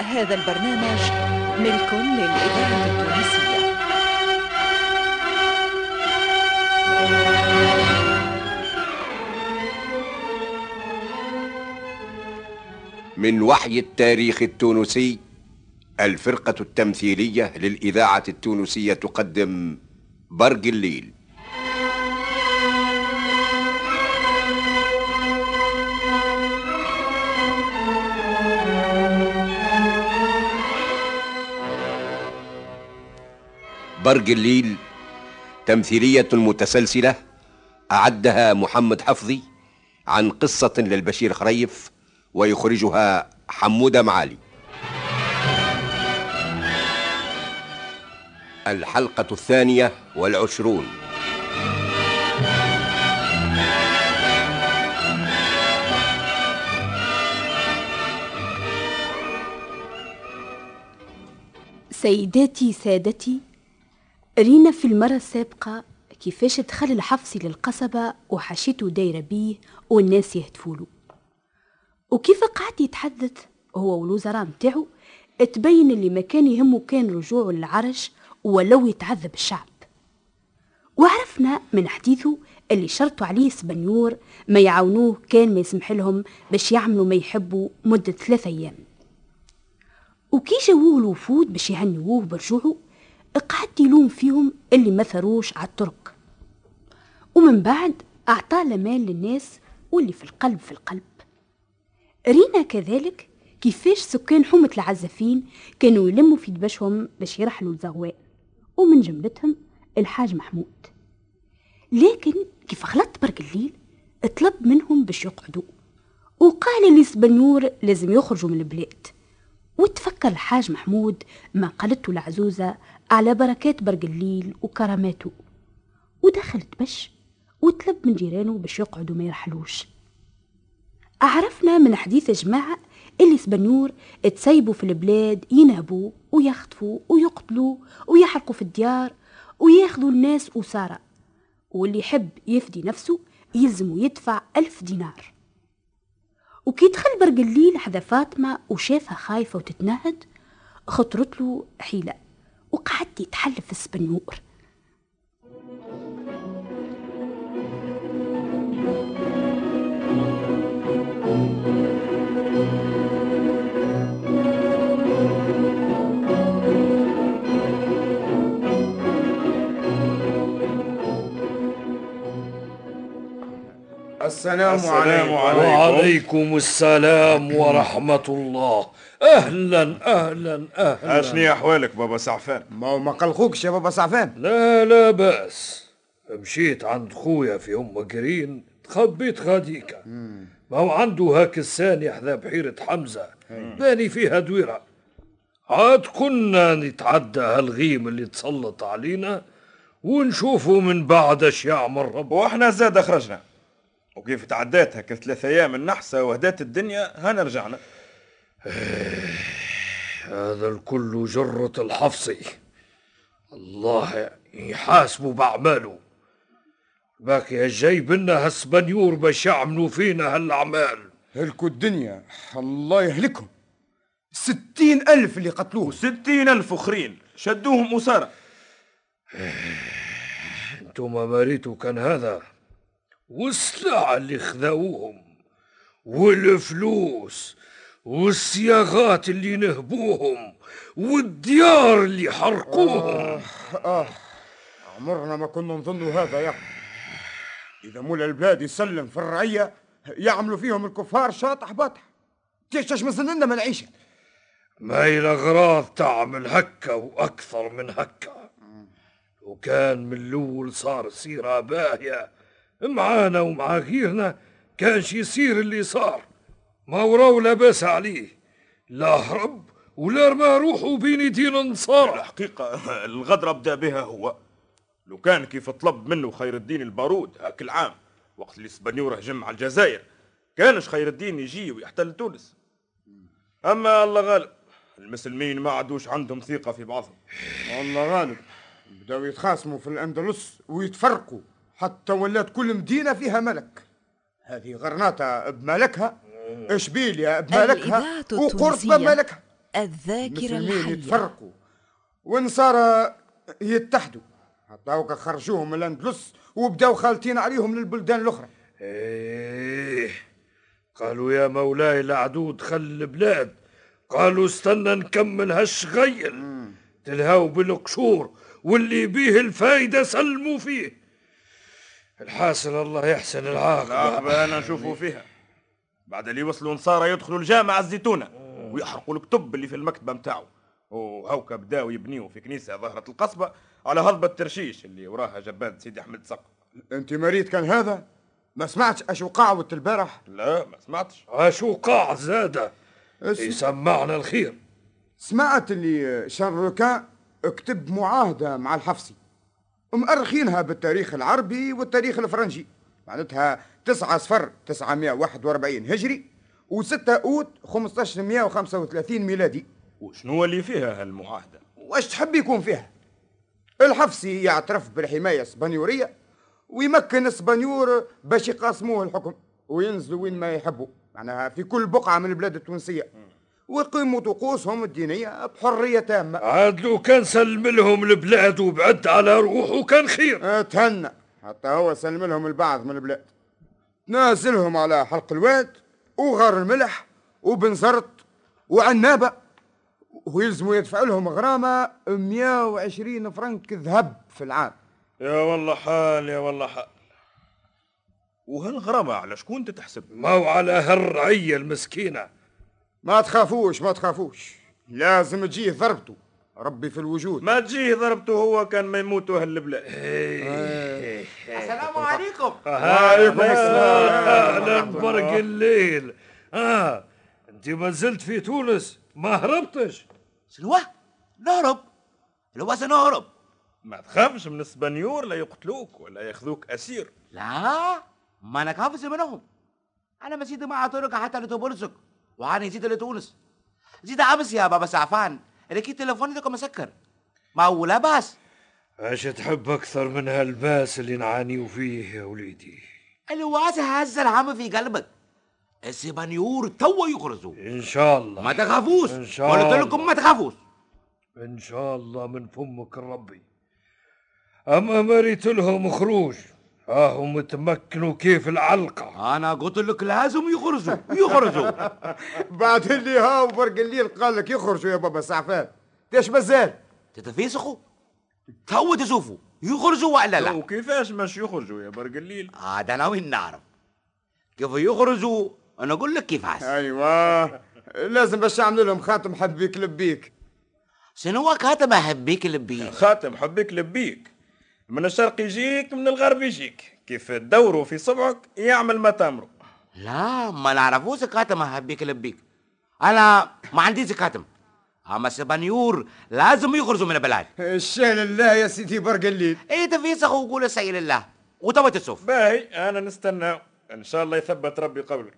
هذا البرنامج ملك للإذاعة التونسية. من وحي التاريخ التونسي الفرقة التمثيلية للإذاعة التونسية تقدم برق الليل. برق الليل تمثيلية متسلسلة أعدها محمد حفظي عن قصة للبشير خريف ويخرجها حمودة معالي. الحلقة الثانية والعشرون. سيداتي سادتي رينا في المرة السابقة كيفاش دخل الحفصي للقصبة وحشيته دايرة بيه والناس يهتفولو. وكيف قعد يتحدث هو والوزراء متاعو تبين اللي ما كان يهمه كان رجوعه للعرش ولو يتعذب الشعب. وعرفنا من حديثه اللي شرطوا عليه سبنيور ما يعاونوه كان ما يسمح لهم باش يعملوا ما يحبوا مدة ثلاثة أيام. وكي جاووه الوفود باش يهنيوه برجوعه قعد يلوم فيهم اللي ما ثروش على الطرق ومن بعد أعطاه الأمان للناس واللي في القلب في القلب. رينا كذلك كيفاش سكان حومة العزافين كانوا يلموا في دبشهم باش يرحلوا الزغوان ومن جملتهم الحاج محمود. لكن كيف خلط برق الليل؟ طلب منهم باش يقعدوا. وقال لسبنور لازم يخرجوا من البلاد. وتفكر الحاج محمود ما قالته العزوزة على بركات برق الليل وكراماته. ودخل تبش وطلب من جيرانه باش يقعدوا ما يرحلوش. عرفنا من حديث جماعة اللي سبنور تسيبوا في البلاد ينهبوا ويخطفوا ويقتلوا ويحرقوا في الديار وياخذوا الناس أسارة واللي يحب يفدي نفسه يلزمه يدفع ألف دينار. وكي دخل برق الليل حدا فاطمة وشافها خايفة وتتنهد خطرت له حيلة وقعد يتحلف السبنور. السلام, السلام عليكم. وعليكم السلام ورحمة الله. أهلا أهلا أهلا. اشني أحوالك بابا سعفان؟ ما هو ما قلقوكش يا بابا سعفان. لا لا بأس. مشيت عند خويا في أم قرين تخبيت غاديكا ما هو عنده هاك الثاني حذا بحيرة حمزة. باني فيها دويرة. عاد كنا نتعدى هالغيم اللي تسلط علينا ونشوفوا من بعد اش يعمل رب وإحنا زاد خرجنا وكيف تعديت هكا ثلاث أيام النحسة وهدأت الدنيا هنا رجعنا هذا الكل جرة الحفصي الله يحاسبه بأعماله. باقي جايب لنا هالسبنيور باش يعملوا فينا هالأعمال. هلكوا الدنيا. الله يهلكهم. ستين ألف اللي قتلوه وستين ألف أخرين. شدوهم أسارة. أنتم ما ريتوا كان هذا. والسلع اللي خذوهم والفلوس والصياغات اللي نهبوهم والديار اللي حرقوهم. آه عمرنا ما كنا نظن هذا يا إذا مولا البلاد يسلم في الرعية يعملوا فيهم الكفار شاطح باطح. تيش من لنا ما نعيش ما هي الأغراض تعمل هكا وأكثر من هكا وكان من الأول صار سيرة باهية معانا ومع غيرنا كانش يصير اللي صار. ما وراو لاباس عليه. لا هرب ولا رمى روحه بين دين نصارى الحقيقة الغدرة بدا بها هو. لو كان كيف طلب منه خير الدين البارود هاك العام وقت اللي سبنيور هجم على الجزائر كانش خير الدين يجي ويحتل تونس. أما الله غالب المسلمين ما عادوش عندهم ثقة في بعضهم. والله غالب. بداو يتخاصموا في الأندلس ويتفرقوا. حتى ولات كل مدينة فيها ملك. هذه غرناطة بملكها. إشبيليا بملكها الإذاعة وقرطبة بملكها الذاكرة مسلمين الحية. يتفرقوا؟ والنصارى يتحدوا. حتى هوكا خرجوهم من الأندلس وبداو خالطين عليهم للبلدان الأخرى. إيه. قالوا يا مولاي العدو دخل البلاد. قالوا استنى نكمل هالشغيل. تلهاو بالقشور. واللي بيه الفايدة سلموا فيه. الحاصل الله يحسن العاقبة. العاقبة أنا نشوفوا فيها. بعد اللي وصلوا نصارى يدخلوا الجامعة الزيتونة ويحرقوا الكتب اللي في المكتبة متاعو وهوكا بداوا يبنيوا في كنيسة ظهرة القصبة على هضبة ترشيش اللي وراها جبان سيدي أحمد سقا أنت مريض كان هذا؟ ما سمعتش اش وقعوت البارح؟ لا ما سمعتش. عاشو قاع زادة اس- يسمعنا الخير. سمعت اللي شارلوكان كتب معاهدة مع الحفصي. مؤرخينها بالتاريخ العربي والتاريخ الفرنجي. معناتها 9 صفر 941 هجري و6 أوت 1535 ميلادي. وشنو اللي فيها هالمعاهدة؟ واش تحب يكون فيها؟ الحفصي يعترف بالحماية الاسبانيورية ويمكن اسبانيور باش يقاسموه الحكم وينزلوا وين ما يحبوا. معناها في كل بقعة من البلاد التونسية. ويقيموا طقوسهم الدينية بحرية تامة. عاد لو كان سلم لهم البلاد وبعد على روحه كان خير. آه، تهنى حتى هو سلم لهم البعض من البلاد. نازلهم على حلق الواد وغار الملح وبنزرت وعنابة. ويلزموا يدفع لهم غرامة 120 فرنك ذهب في العام. يا والله حال يا والله حال. وهالغرامة على شكون تتحسب؟ ما هو على هالرعية المسكينة. ما تخافوش ما تخافوش. لازم تجيه ضربته. ربي في الوجود. ما تجيه ضربته هو كان ما يموتوا هالبلاد السلام عليكم. وعليكم السلام. أهلا برق الليل. آه أنت ما زلت في تونس ما هربتش. شنو نهرب. لو سنهرب؟ ما تخافش من اسبانيور لا يقتلوك ولا يأخذوك أسير. لا ما أنا كافز منهم. أنا مسيت مع طرق حتى لتبرزك وعني زيد لتونس. زيد امس يا بابا سعفان. لقيت تليفوني ده مسكر. ما هو لا بأس. إيش تحب أكثر من هالباس اللي نعانيو فيه يا وليدي. الواسع هز الهم في قلبك. السبانيور توا يخرجوا إن شاء الله. ما تخافوش. إن شاء قلت الله. لكم ما تخافوش. إن شاء الله من فمك ربي. أما مريت لهم خروج راهم تمكنوا كيف العلقة؟ أنا قلت لك لازم يخرجوا يخرجوا. بعد اللي هاو برق الليل قال لك يخرجوا يا بابا سعفان. تيش مازال تتفيسخوا؟ تو تشوفوا يخرجوا ولا لا؟ وكيفاش مش يخرجوا يا برق الليل؟ عاد أنا وين نعرف. كيف يخرجوا؟ أنا أقول لك كيفاش. أيوه. لازم باش أعمل لهم خاتم حبيك لبيك. شنو كاتب احبيك لبيك؟ خاتم حبيك لبيك. من الشرق يجيك من الغرب يجيك. كيف تدوروا في صبعك يعمل ما تأمروا. لا ما نعرفوش كاتم احبيك لبيك أنا ما عنديش كاتم أما السبانيور لازم يخرجوا من البلاد. الشان الله يا سيدي برق الليل. إيه تفيسخوا وقول سيد الله. وتوا تشوف. باهي أنا نستنى. إن شاء الله يثبت ربي قولك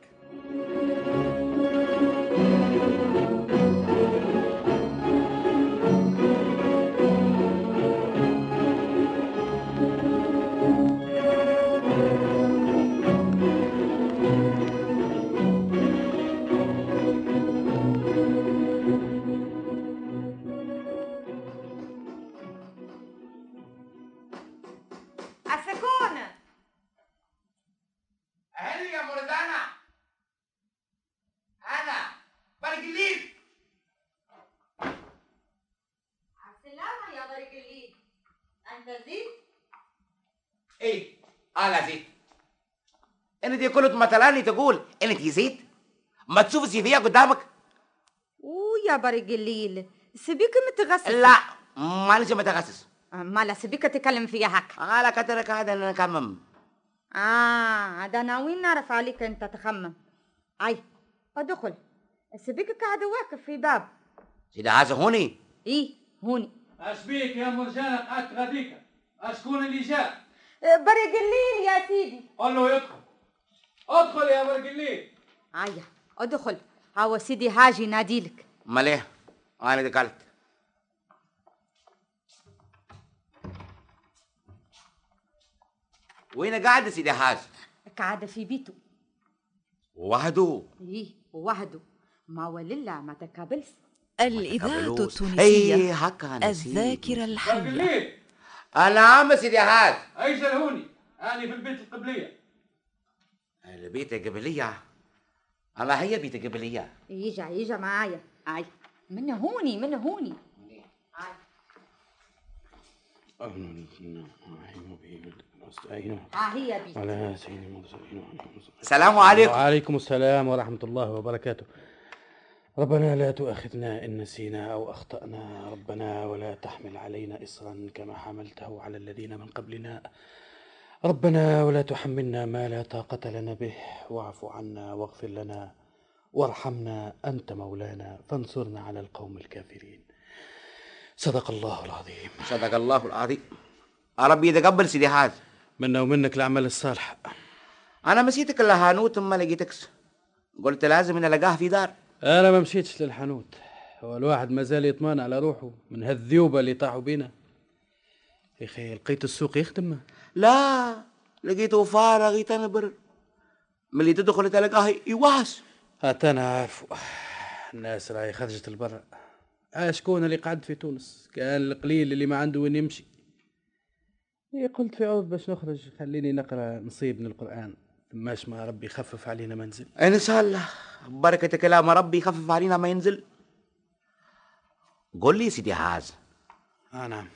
إيه أنا زيت انت دي كلت مثلاني تقول انت زيت ما تشوف فيها قدامك؟ ويا برق الليل. سبيك متغسل. لا ما لسه متغسس مالا سبيك تتكلم فيها هك على كترك هذا أنا كمم آه هذا أنا وين نعرف عليك أنت تخمم؟ أي أدخل. سبيك قاعد واقف في باب. سيدي هذا هوني. إيه هوني. اش بيك يا مرجانة قعدت غاديك اشكون اللي جاء برق الليل يا سيدي قال له يدخل ادخل يا برق الليل أي ادخل هو سيدي هاجي ناديلك ماليه أنا دخلت وين قاعد سيدي حاج قاعد في بيته وحده إيه وحده ما ولله ما تقابلش الإذاعة. التونسية نسيت. الذاكرة الحية. الليل نعم سيدي هاد. أي جلهوني اني في البيت القبلية. البيت القبلية. الله هي بيت القبلية؟ يجا يجا معايا. أي. من هوني من هوني. المرسلين السلام عليكم. وعليكم السلام ورحمة الله وبركاته. ربنا لا تؤاخذنا إن نسينا أو أخطأنا. ربنا ولا تحمل علينا إصرا كما حملته على الذين من قبلنا. ربنا ولا تحملنا ما لا طاقة لنا به. واعف عنا واغفر لنا وارحمنا أنت مولانا. فانصرنا على القوم الكافرين. صدق الله العظيم. صدق الله العظيم. ربي يتقبل سيدي هاد منا ومنك الأعمال الصالحة. أنا مسيتك الا هانوت ما لقيتكش قلت لازم ان القاه في دار. أنا ما مشيتش للحانوت. هو الواحد ما زال يطمن على روحه من هالذيوبه اللي طاحوا بينا. يا أخي لقيت السوق يخدم؟ لا لقيته فارغ يتنبر. ملي تدخل تلقاه يوهس هات أنا عارفه الناس راهي خرجت البر آه شكون اللي قعد في تونس. كان القليل اللي ما عنده وين يمشي. إيه قلت في عوض باش نخرج. خليني نقرأ نصيب من القرآن. ثماش ما ربي يخفف علينا منزل إن شاء الله. بركة كلام ربي يخفف علينا ما ينزل. قول لي سيدي هاز آه نعم.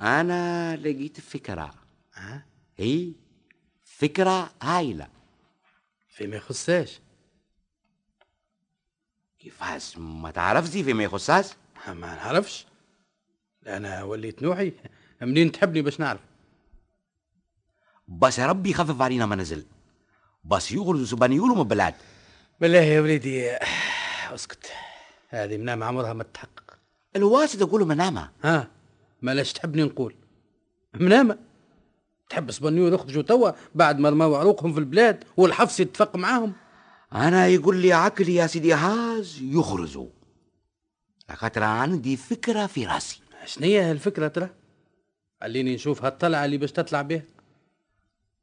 أنا لقيت فكرة. ها هي فكرة هايلة. فيما يخصاش كيفاش ما تعرف زي فيما يخصاش ما نعرفش. أنا وليت نوحي منين تحبني باش نعرف؟ بس ربي يخفف علينا ما نزل. بس يغرزوا سبانيولو من البلاد بالله يا وليدي اسكت. هذه منامة عمرها ما تتحقق. الواسد يقولوا منامة ها ما لاش تحبني نقول؟ منامة. تحب اسبانيول يخرجوا توا بعد ما رماو عروقهم في البلاد والحفص يتفق معاهم. أنا يقول لي عقلي يا سيدي هاز يخرجوا لخاطر عندي فكرة في راسي. شنية هالفكرة ترى؟ خليني نشوف هالطلعة اللي باش تطلع بها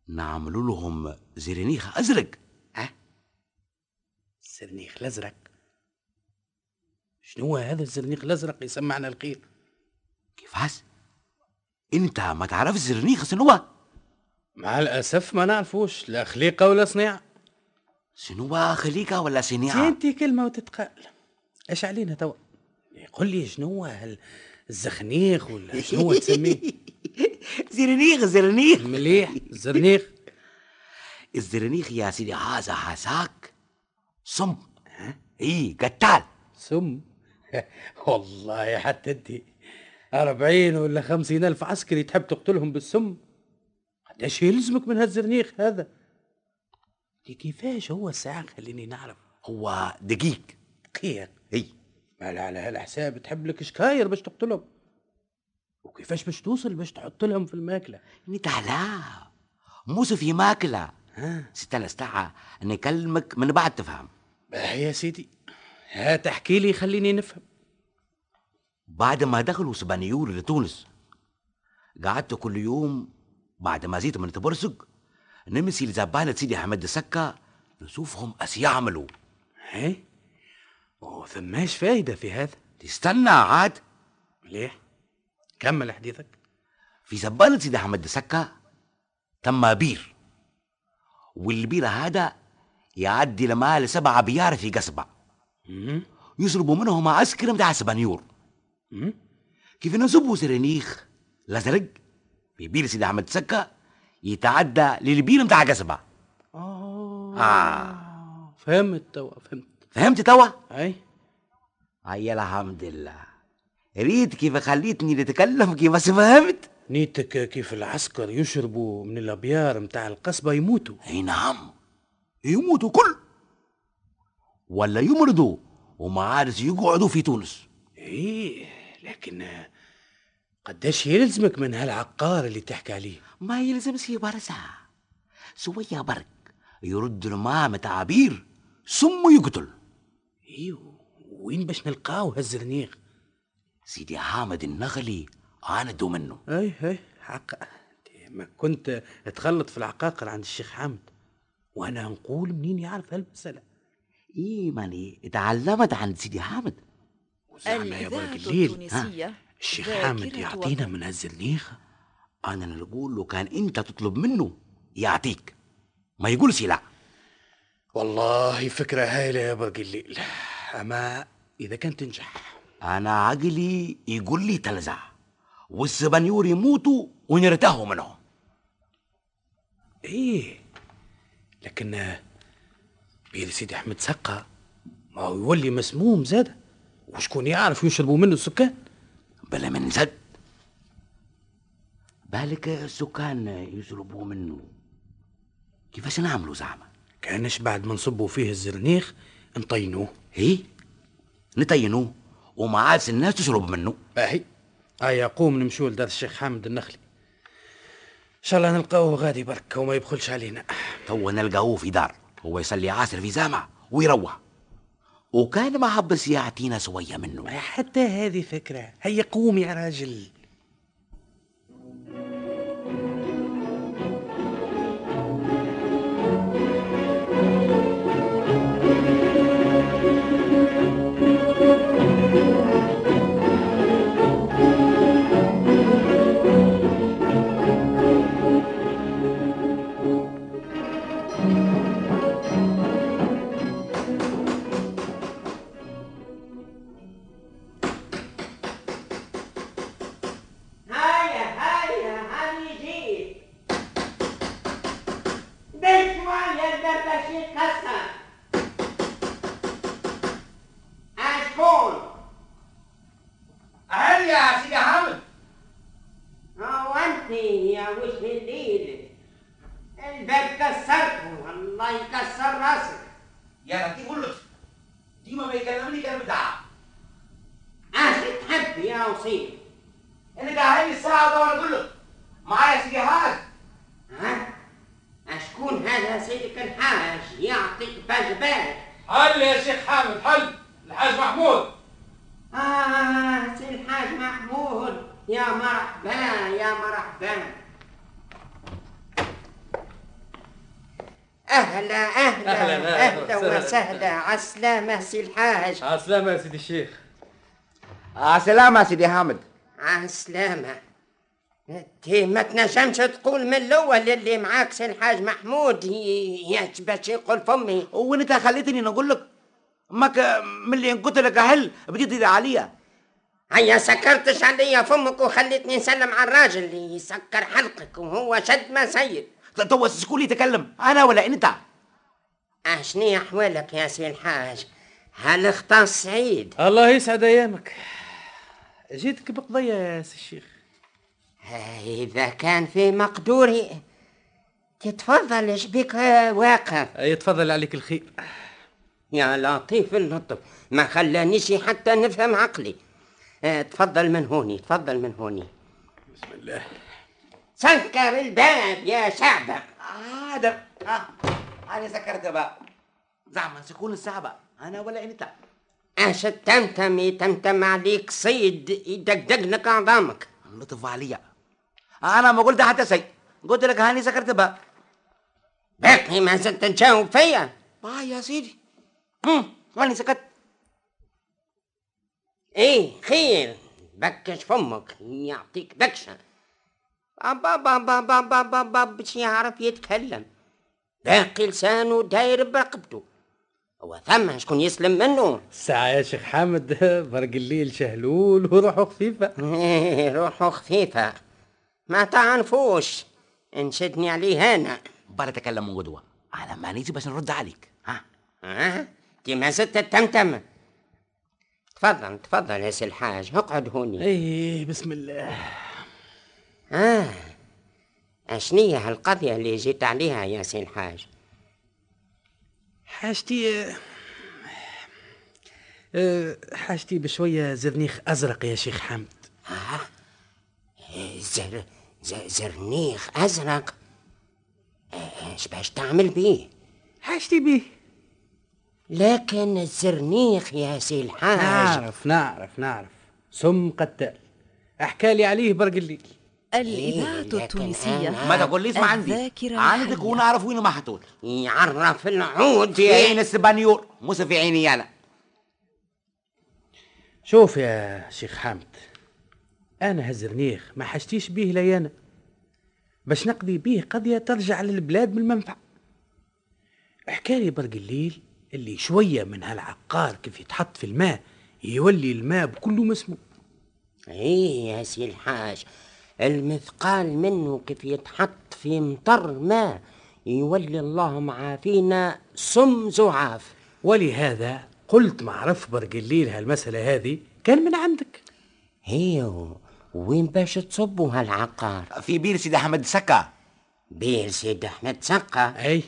نعملوا لهم زرنيخ أزرق. ها؟ الزرنيخ الأزرق؟ شنو هو هذا الزرنيخ الأزرق يسمعنا الخير؟ كيفاش أنت ما تعرف الزرنيخ شنو هو؟ مع الأسف ما نعرفوش لا خليقة ولا صنيعه شنو هو خليقة ولا صنيعة انت كلمة وتتقال. إيش علينا توا؟ قل لي شنو هو هال- الزخنيخ ولا شنو تسميه؟ زرنيخ زرنيخ. مليح الزرنيخ الزرنيخ يا سيدي هذا حساك صم. ها اي قتال. سم والله حتى أنت أربعين ولا خمسين ألف عسكري تحب تقتلهم بالسم قداش يلزمك من هالزرنيخ هذا؟ دي كيفاش هو الساعة خليني نعرف. هو دقيق. دقيق. اي ما على هالحساب تحب لك شكاير باش تقتلهم. وكيفاش باش توصل باش تحط لهم في الماكلة؟ نتعلا موسى في ماكلة ها؟ ستة ساعة نكلمك من بعد تفهم. باهي يا سيدي. هات احكي لي خليني نفهم. بعد ما دخلوا سبانيول لتونس قعدت كل يوم بعد ما زيت من تبرسق نمسي لزبالة سيدي حمد السكة نشوفهم أس يعملوا. هي وثماش فايدة في هذا؟ تستنى عاد. مليح. كمل حديثك في زبالة سيدي حمد السكة تم بير والبير هذا يعدي لمال سبعة بيار في قصبة. يشربوا منهم عسكر متاع سبانيور مم. كيف نصبوا زرنيخ الازرق في بير سيدي أحمد سكة يتعدى للبير متاع قصبة آه. آه. فهمت توا فهمت فهمت توا؟ أي هيا الحمد لله ريت كيف خليتني نتكلم كيف فهمت نيتك كيف العسكر يشربوا من الأبيار متاع القصبة يموتوا. أي نعم. يموتوا كل. ولا يمرضوا وما عارف يقعدوا في تونس. إيه لكن قداش يلزمك من هالعقار اللي تحكي عليه؟ ما يلزم سي برسا شوية برك. يرد الماء متاع بير ثم يقتل. إيوه وين باش نلقاو هالزرنيخ سيدي حامد النغلي عاندوا منه. أي أي حق. ما كنت تخلط في العقاقر عند الشيخ حامد. وأنا نقول منين يعرف هالمسألة؟ إيه ماني اتعلمت عند سيدي حامد. زعما يا برق الليل التونسية الشيخ حامد يعطينا. من هالزرنيخ أنا نقول له كان أنت تطلب منه يعطيك. ما يقولش لا. والله فكرة هايلة يا برق الليل أما إذا كانت تنجح. أنا عقلي يقول لي تلزع والسبنيور يموتوا ونرتاحوا منهم. إيه لكن بيد سيدي أحمد سقة ما هو يولي مسموم زاد وشكون يعرف يشربوا منه السكان؟ بلا من زد بالك السكان يشربوا منه. كيفاش نعملوا زعما؟ كأنش بعد ما نصبوا فيه الزرنيخ نطينوه. هي نتينوه وما عادش الناس تشرب منه. باهي. هيا قوم نمشوا لدار الشيخ حامد النخلي. إن شاء الله نلقاوه غادي برك وما يبخلش علينا. تو نلقاوه في دار. هو يصلي عصر في جامع ويروح. وكان ما حبس يعطينا شوية منه. حتى هذه فكرة. هيا قوم يا راجل. هذا سيدك الحاج يعطيك باجباج حل يا شيخ حامد حل. الحاج محمود. آه سي الحاج محمود. يا مرحبا يا مرحبا. أهلا أهلا أهلا، أهلا أهلا وسهلا. عالسلامة سي الحاج. عالسلامة يا سيدي الشيخ. سلامة سيدي حامد. عالسلامة تي ما تنجمش تقول من الأول اللي معاك سي الحاج محمود ياش باش يقول فمي. وانت خليتني نقول لك ماك من اللي قلت لك هل بديت تدعي عليا. هيا سكرتش عليا فمك وخليتني نسلم على الراجل اللي يسكر حلقك وهو شد ما سيد. تو شكون اللي يتكلم أنا ولا أنت. اشني احوالك يا سي الحاج؟ هل اختار سعيد الله يسعد أيامك. جيتك بقضية يا سي الشيخ. إذا كان في مقدوري تتفضل بك واقف؟ يتفضل عليك الخير. يا لطيف اللطف ما خلانيش حتى نفهم عقلي. آه، تفضل من هوني تفضل من هوني. بسم الله. سكر الباب يا شعبة. هذا آه. أنا سكرت بقى. زعما شكون الساعة أنا ولا انت أش التمتم يتمتم عليك صيد يدقدق لك عظامك لطف عليا. أنا ما قلت حتى شيء. قلت لك هاني سكرت بقى. باقي ما زلت تجاوب فيا. با يا سيدي. هم راني سكت. إيه خير. بكش فمك يعطيك بكشة. بابا بابا بابا بابا باش يعرف يتكلم. باقي لسانه داير برقبته. هو ثم شكون يسلم منه؟ الساعة يا شيخ حامد برق الليل شهلول وروحه خفيفة. روحه خفيفة. ما تعرفوش. انشدني عليه أنا بلا تكلم من قدوة أنا ما نيجي باش نرد عليك. ها؟ ها؟ دي ما زلت تتمتم تفضل تفضل يا سي الحاج. اقعد هوني. إيه بسم الله. آه أشنية هالقضية اللي جيت عليها يا سي الحاج؟ حاجتي آه، آه، حاجتي بشوية زرنيخ أزرق يا شيخ حامد زر ز- زرنيخ أزرق. إيش باش تعمل بيه؟ حاجتي بيه. لكن الزرنيخ يا سي الحاج. نعرف نعرف نعرف. سم قتال. احكالي عليه برق الليل. الإذاعة لكن التونسية. أنا- ما تقول لي اسمع عندي. عندك. ونعرف وين محطوط يعرف العود في عين السبانيور مش في عيني أنا شوف يا شيخ حامد. أنا هزرنيخ ما حشتيش بيه ليانا. باش نقضي بيه قضية ترجع للبلاد بالمنفعه حكالي برق الليل اللي شوية من هالعقار كيف يتحط في الماء يولي الماء بكل مسموم إيه يا سي الحاج المثقال منه كيف يتحط في مطر ماء يولي اللهم عافينا سم زعاف. ولهذا قلت معرف برق الليل هالمسألة هذه كان من عندك. هيو وين باش تصبوا هالعقار؟ في بير سيدي أحمد سكا بير سيد أحمد سقا؟ أي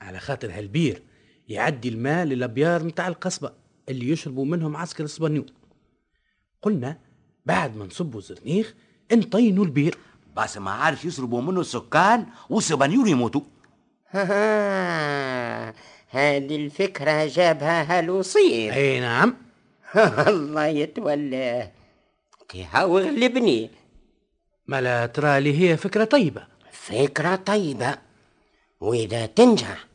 على خاطر هالبير يعدي الماء للابيار متاع القصبة اللي يشربوا منهم عسكر السبانيو قلنا بعد ما نصبوا زرنيخ نطينوا البير. بس ما عارف يشربوا منه السكان والسبانيور يموتوا. هذه الفكرة جابها هالوصير. أي نعم. الله يتولاه. تهاو غلبني ما لا ترى لي هي فكرة طيبة. فكرة طيبة؟ وإذا تنجح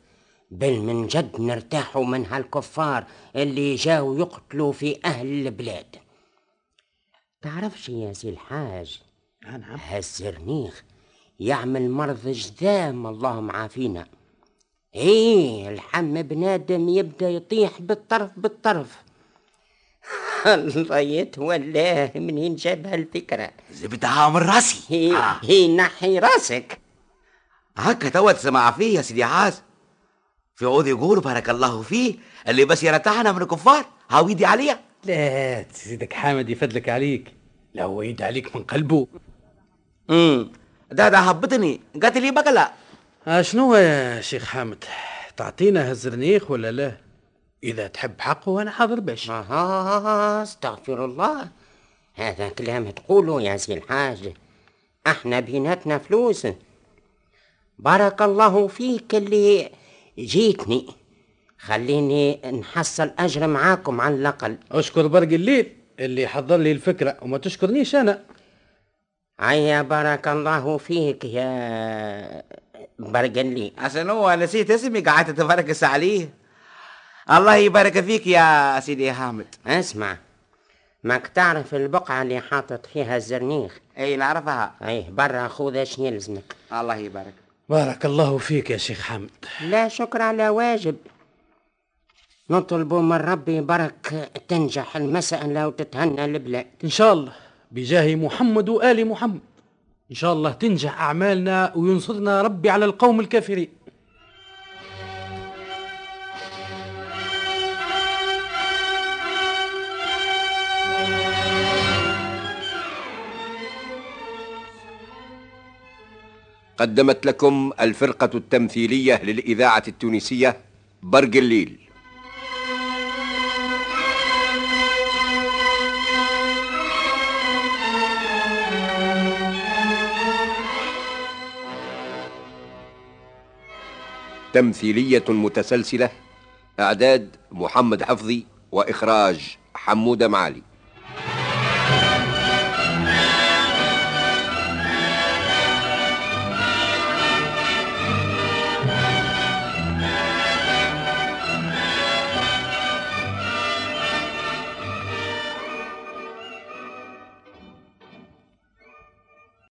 بل من جد نرتاحوا من هالكفار اللي جاوا يقتلوا في أهل البلاد. تعرفش يا سي الحاج نعم. هالزرنيخ يعمل مرض جذام اللهم عافينا إيه الحم بنادم يبدأ يطيح بالطرف بالطرف. الله يتولاه منين جاب هالفكرة؟ جبتها من راسي. هي, آه. هي نحي راسك. هكا توا تسمع فيه يا سيدي عاز. في عود يقول بارك الله فيه اللي بس يرتاحنا من الكفار هاو يدي عليا. لا سيدك حامد يفدلك عليك. لا هو يد عليك من قلبه. امم ده ده هبطني. قالت لي بقى آه شنو يا شيخ حامد؟ تعطينا هالزرنيخ ولا لا؟ إذا تحب حقه أنا حاضر باش. آه استغفر الله. هذا كلام تقوله يا سي الحاج. إحنا بيناتنا فلوس. بارك الله فيك اللي جيتني. خليني نحصل أجر معاكم على الأقل. أشكر برق الليل اللي حضر لي الفكرة وما تشكرنيش أنا. عيا بارك الله فيك يا برقلي عشان هو نسيت اسمي قعدت تفركس عليه. الله يبارك فيك يا سيدي حامد. اسمع ماك تعرف البقعة اللي حاطط فيها الزرنيخ؟ إي نعرفها. إيه برا خذ اش يلزمك؟ الله يبارك. بارك الله فيك يا شيخ حامد. لا شكر على واجب. نطلب من ربي برك تنجح المسألة وتتهنى البلاد. إن شاء الله. بجاه محمد وآل محمد. إن شاء الله تنجح أعمالنا وينصرنا ربي على القوم الكافرين. قدمت لكم الفرقة التمثيلية للإذاعة التونسية برق الليل. تمثيلية متسلسلة إعداد محمد حفظي وإخراج حمودة معالي.